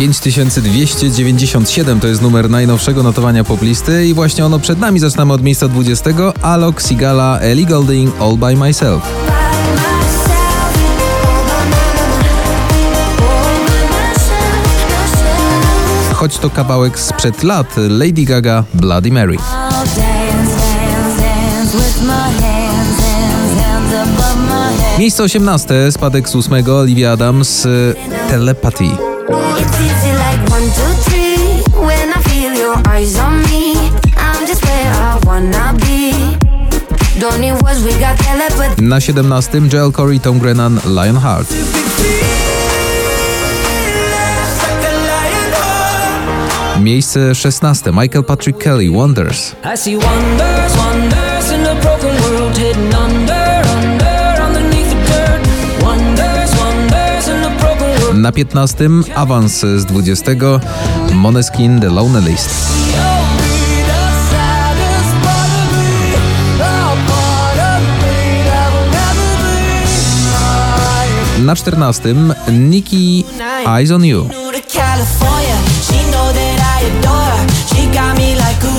5297 to jest numer najnowszego notowania poplisty i właśnie ono przed nami. Zaczynamy od miejsca 20. Alok Sigala, Ellie Golding, All By Myself. Choć to kawałek sprzed lat, Lady Gaga, Bloody Mary. Miejsce 18, spadek z 8, Olivia Adams, Telepathy. Na 17 Joel Corey, Tom Grennan, Lionheart. Miejsce 16 Michael Patrick Kelly, Wonders. Na 15 awans z 20 Moneskin The Lonely List. Na 14 Nicki Eyes on You.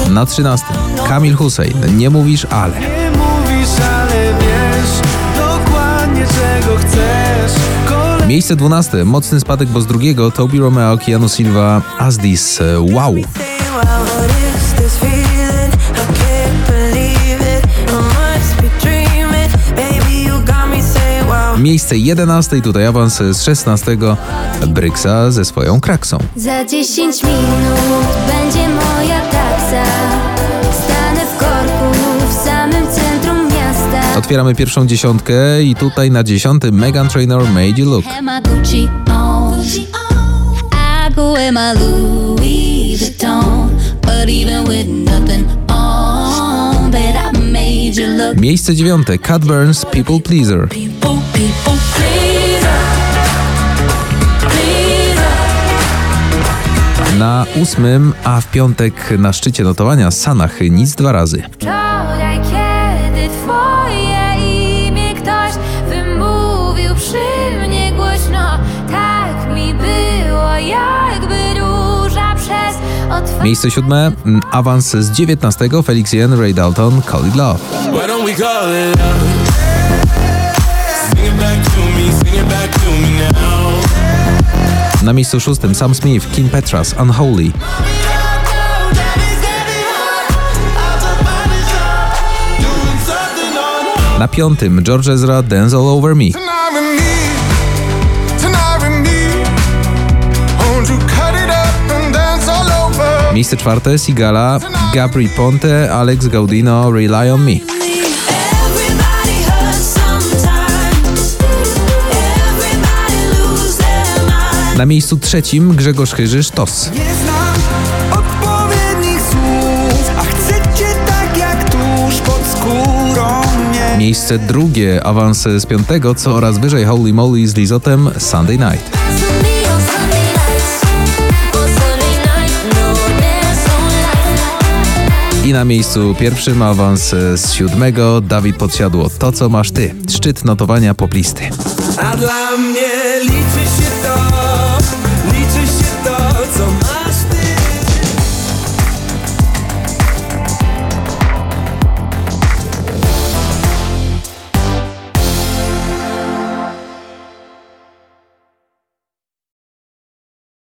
Na 13 Kamil Hussein Nie mówisz ale. Nie mówisz, ale wiesz dokładnie czego chcesz. Miejsce 12 Mocny spadek, bo z drugiego Toby Romeo, Keanu Silva, As This, Wow. Miejsce 11 tutaj awans z 16 Bryxa ze swoją kraksą. Za 10 minut będzie moja taksa. Otwieramy pierwszą dziesiątkę i tutaj na dziesiątym Megan Trainor Made You Look. Miejsce dziewiąte Cat Burns People Pleaser. Na ósmym, a w piątek na szczycie notowania Sanach nic dwa razy. Wczoraj, kiedy Miejsce siódme, mm, awans z 19 Felix Jen, Ray Dalton, Call It Love. Na miejscu szóstym Sam Smith, Kim Petras, Unholy. Na piątym George Ezra, Dance All Over Me. Miejsce czwarte Sigala, Gabri Ponte, Alex Gaudino, Rely On Me. Na miejscu trzecim Grzegorz Chyży, Sztos. Nie znam odpowiednich słów, a chcę cię tak jak tuż pod skórą mnie. Miejsce drugie, awans z piątego, co oraz wyżej Holy Moly z Lizotem, Sunday Night. Na miejscu pierwszym awans z siódmego Dawid Podsiadło, To co masz ty, szczyt notowania poplisty. A dla mnie liczy